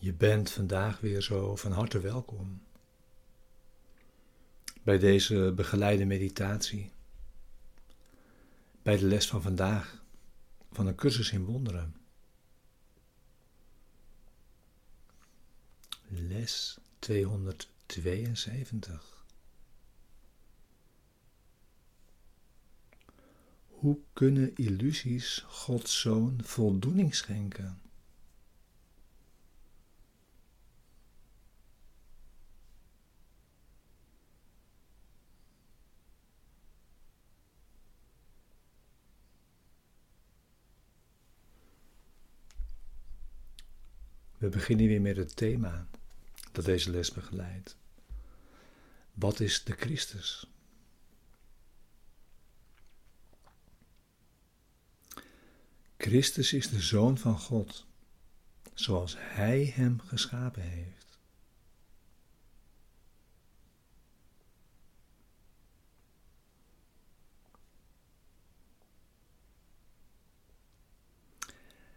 Je bent vandaag weer zo van harte welkom bij deze begeleide meditatie, bij de les van vandaag van een cursus in wonderen. Les 272. Hoe kunnen illusies Gods Zoon voldoening schenken? We beginnen weer met het thema dat deze les begeleidt. Wat is de Christus? Christus is de Zoon van God, zoals Hij hem geschapen heeft.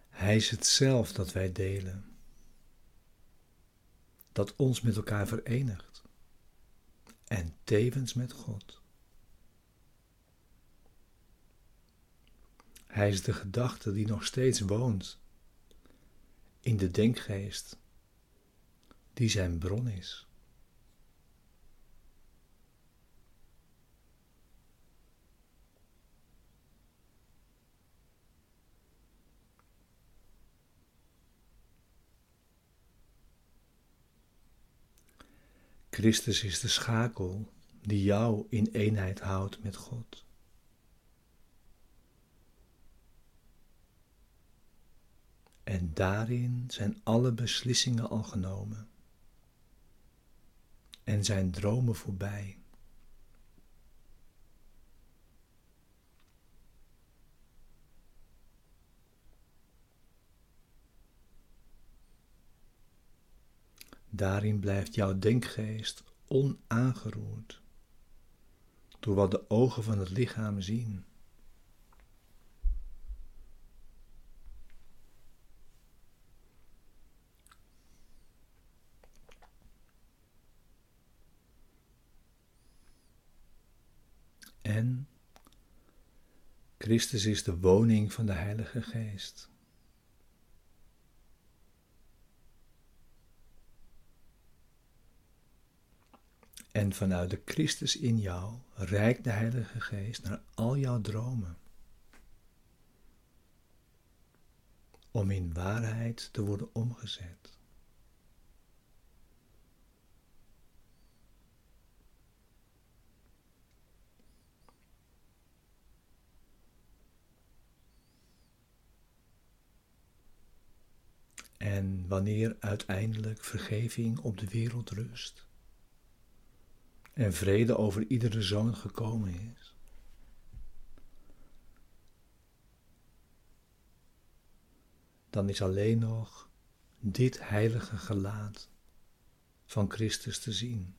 Hij is het zelf dat wij delen dat ons met elkaar verenigt en tevens met God. Hij is de gedachte die nog steeds woont in de denkgeest die zijn bron is. Christus is de schakel die jou in eenheid houdt met God. En daarin zijn alle beslissingen al genomen en zijn dromen voorbij. Daarin blijft jouw denkgeest onaangeroerd door wat de ogen van het lichaam zien. En Christus is de woning van de Heilige Geest. En vanuit de Christus in jou reikt de Heilige Geest naar al jouw dromen. Om in waarheid te worden omgezet. En wanneer uiteindelijk vergeving op de wereld rust en vrede over iedere zoon gekomen is. Dan is alleen nog dit heilige gelaat van Christus te zien.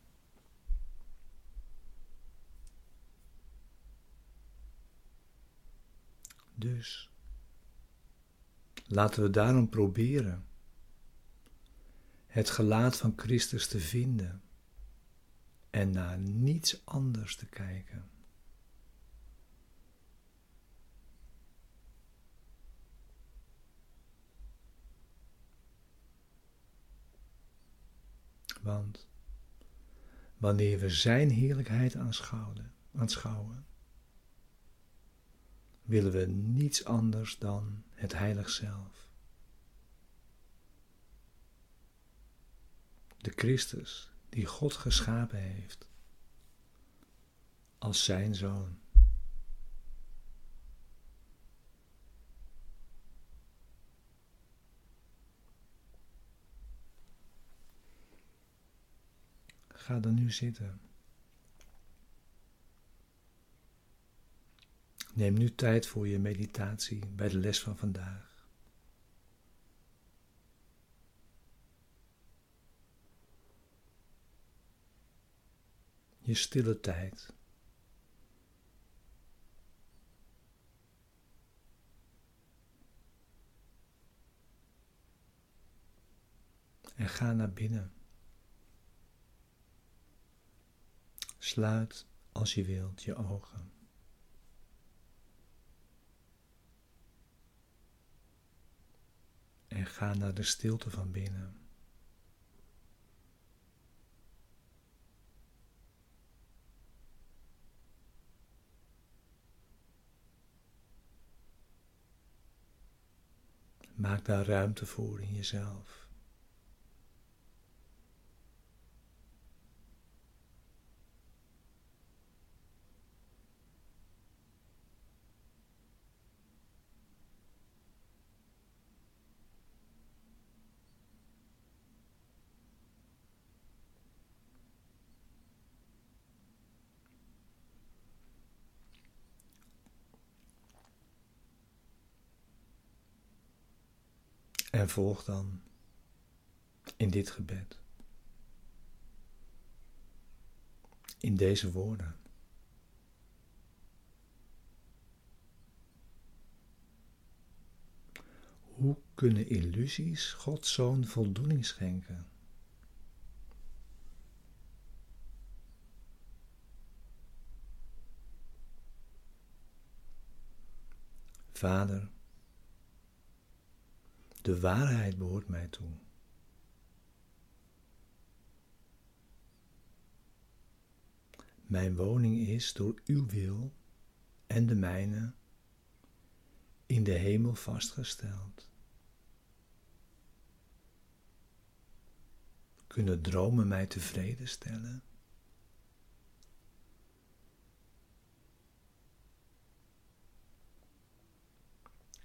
Dus laten we daarom proberen het gelaat van Christus te vinden en naar niets anders te kijken. Want wanneer we Zijn heerlijkheid aanschouwen, aanschouwen, willen we niets anders dan het heilig zelf. De Christus die God geschapen heeft als zijn zoon. Ga dan nu zitten. Neem nu tijd voor je meditatie bij de les van vandaag. Je stille tijd. En ga naar binnen. Sluit als je wilt je ogen. En ga naar de stilte van binnen. Maak daar ruimte voor in jezelf. En volg dan in dit gebed, in deze woorden. Hoe kunnen illusies Gods zoon voldoening schenken? Vader, de waarheid behoort mij toe. Mijn woning is door uw wil en de mijne in de hemel vastgesteld. Kunnen dromen mij tevreden stellen?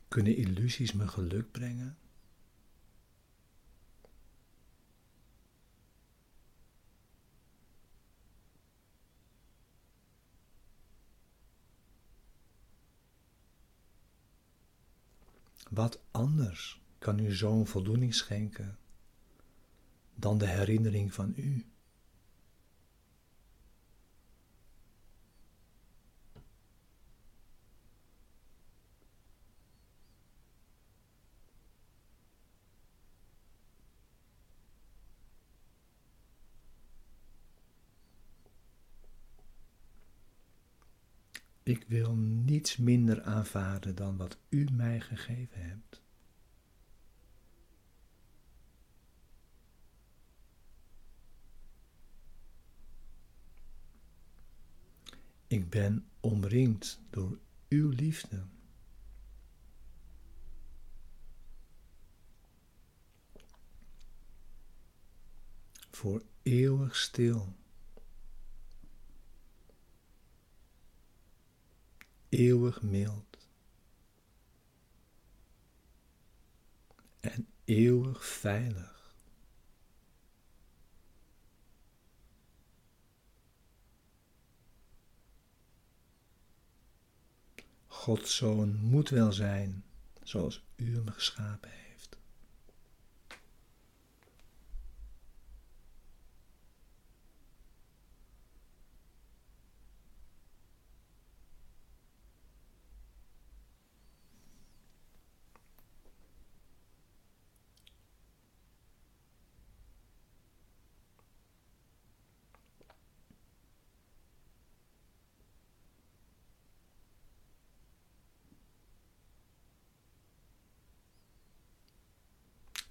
Kunnen illusies me geluk brengen? Wat anders kan u zo'n voldoening schenken dan de herinnering van u? Ik wil niets minder aanvaarden dan wat u mij gegeven hebt. Ik ben omringd door uw liefde. Voor eeuwig stil. Eeuwig mild en eeuwig veilig. Gods zoon moet wel zijn zoals u hem geschapen heeft.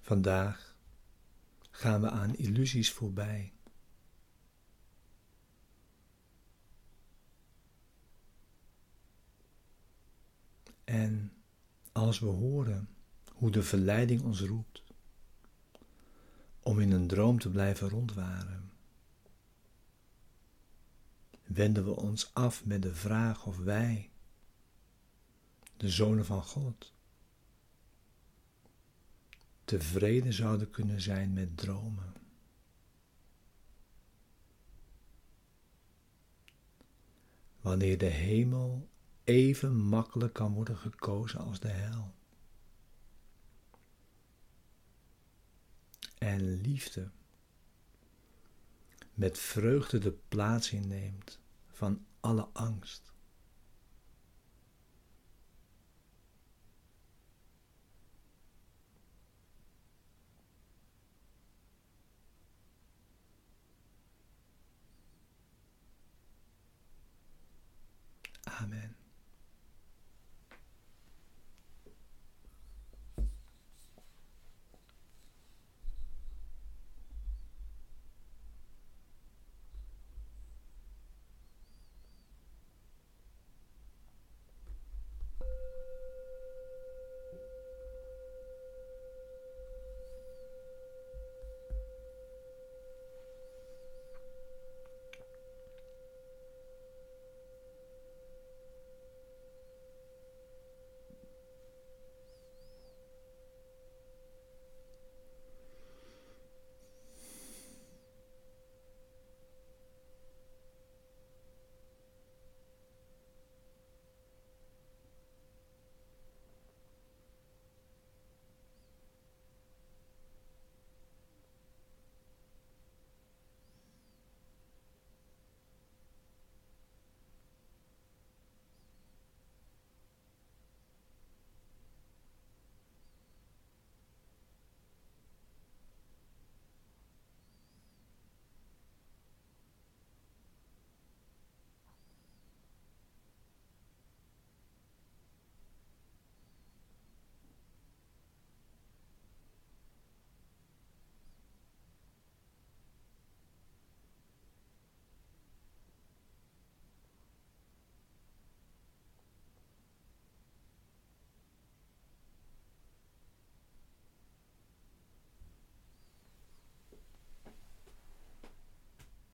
Vandaag gaan we aan illusies voorbij. En als we horen hoe de verleiding ons roept om in een droom te blijven rondwaren, wenden we ons af met de vraag of wij, de zonen van God, tevreden zouden kunnen zijn met dromen. Wanneer de hemel even makkelijk kan worden gekozen als de hel. En liefde met vreugde de plaats inneemt van alle angst. 아멘.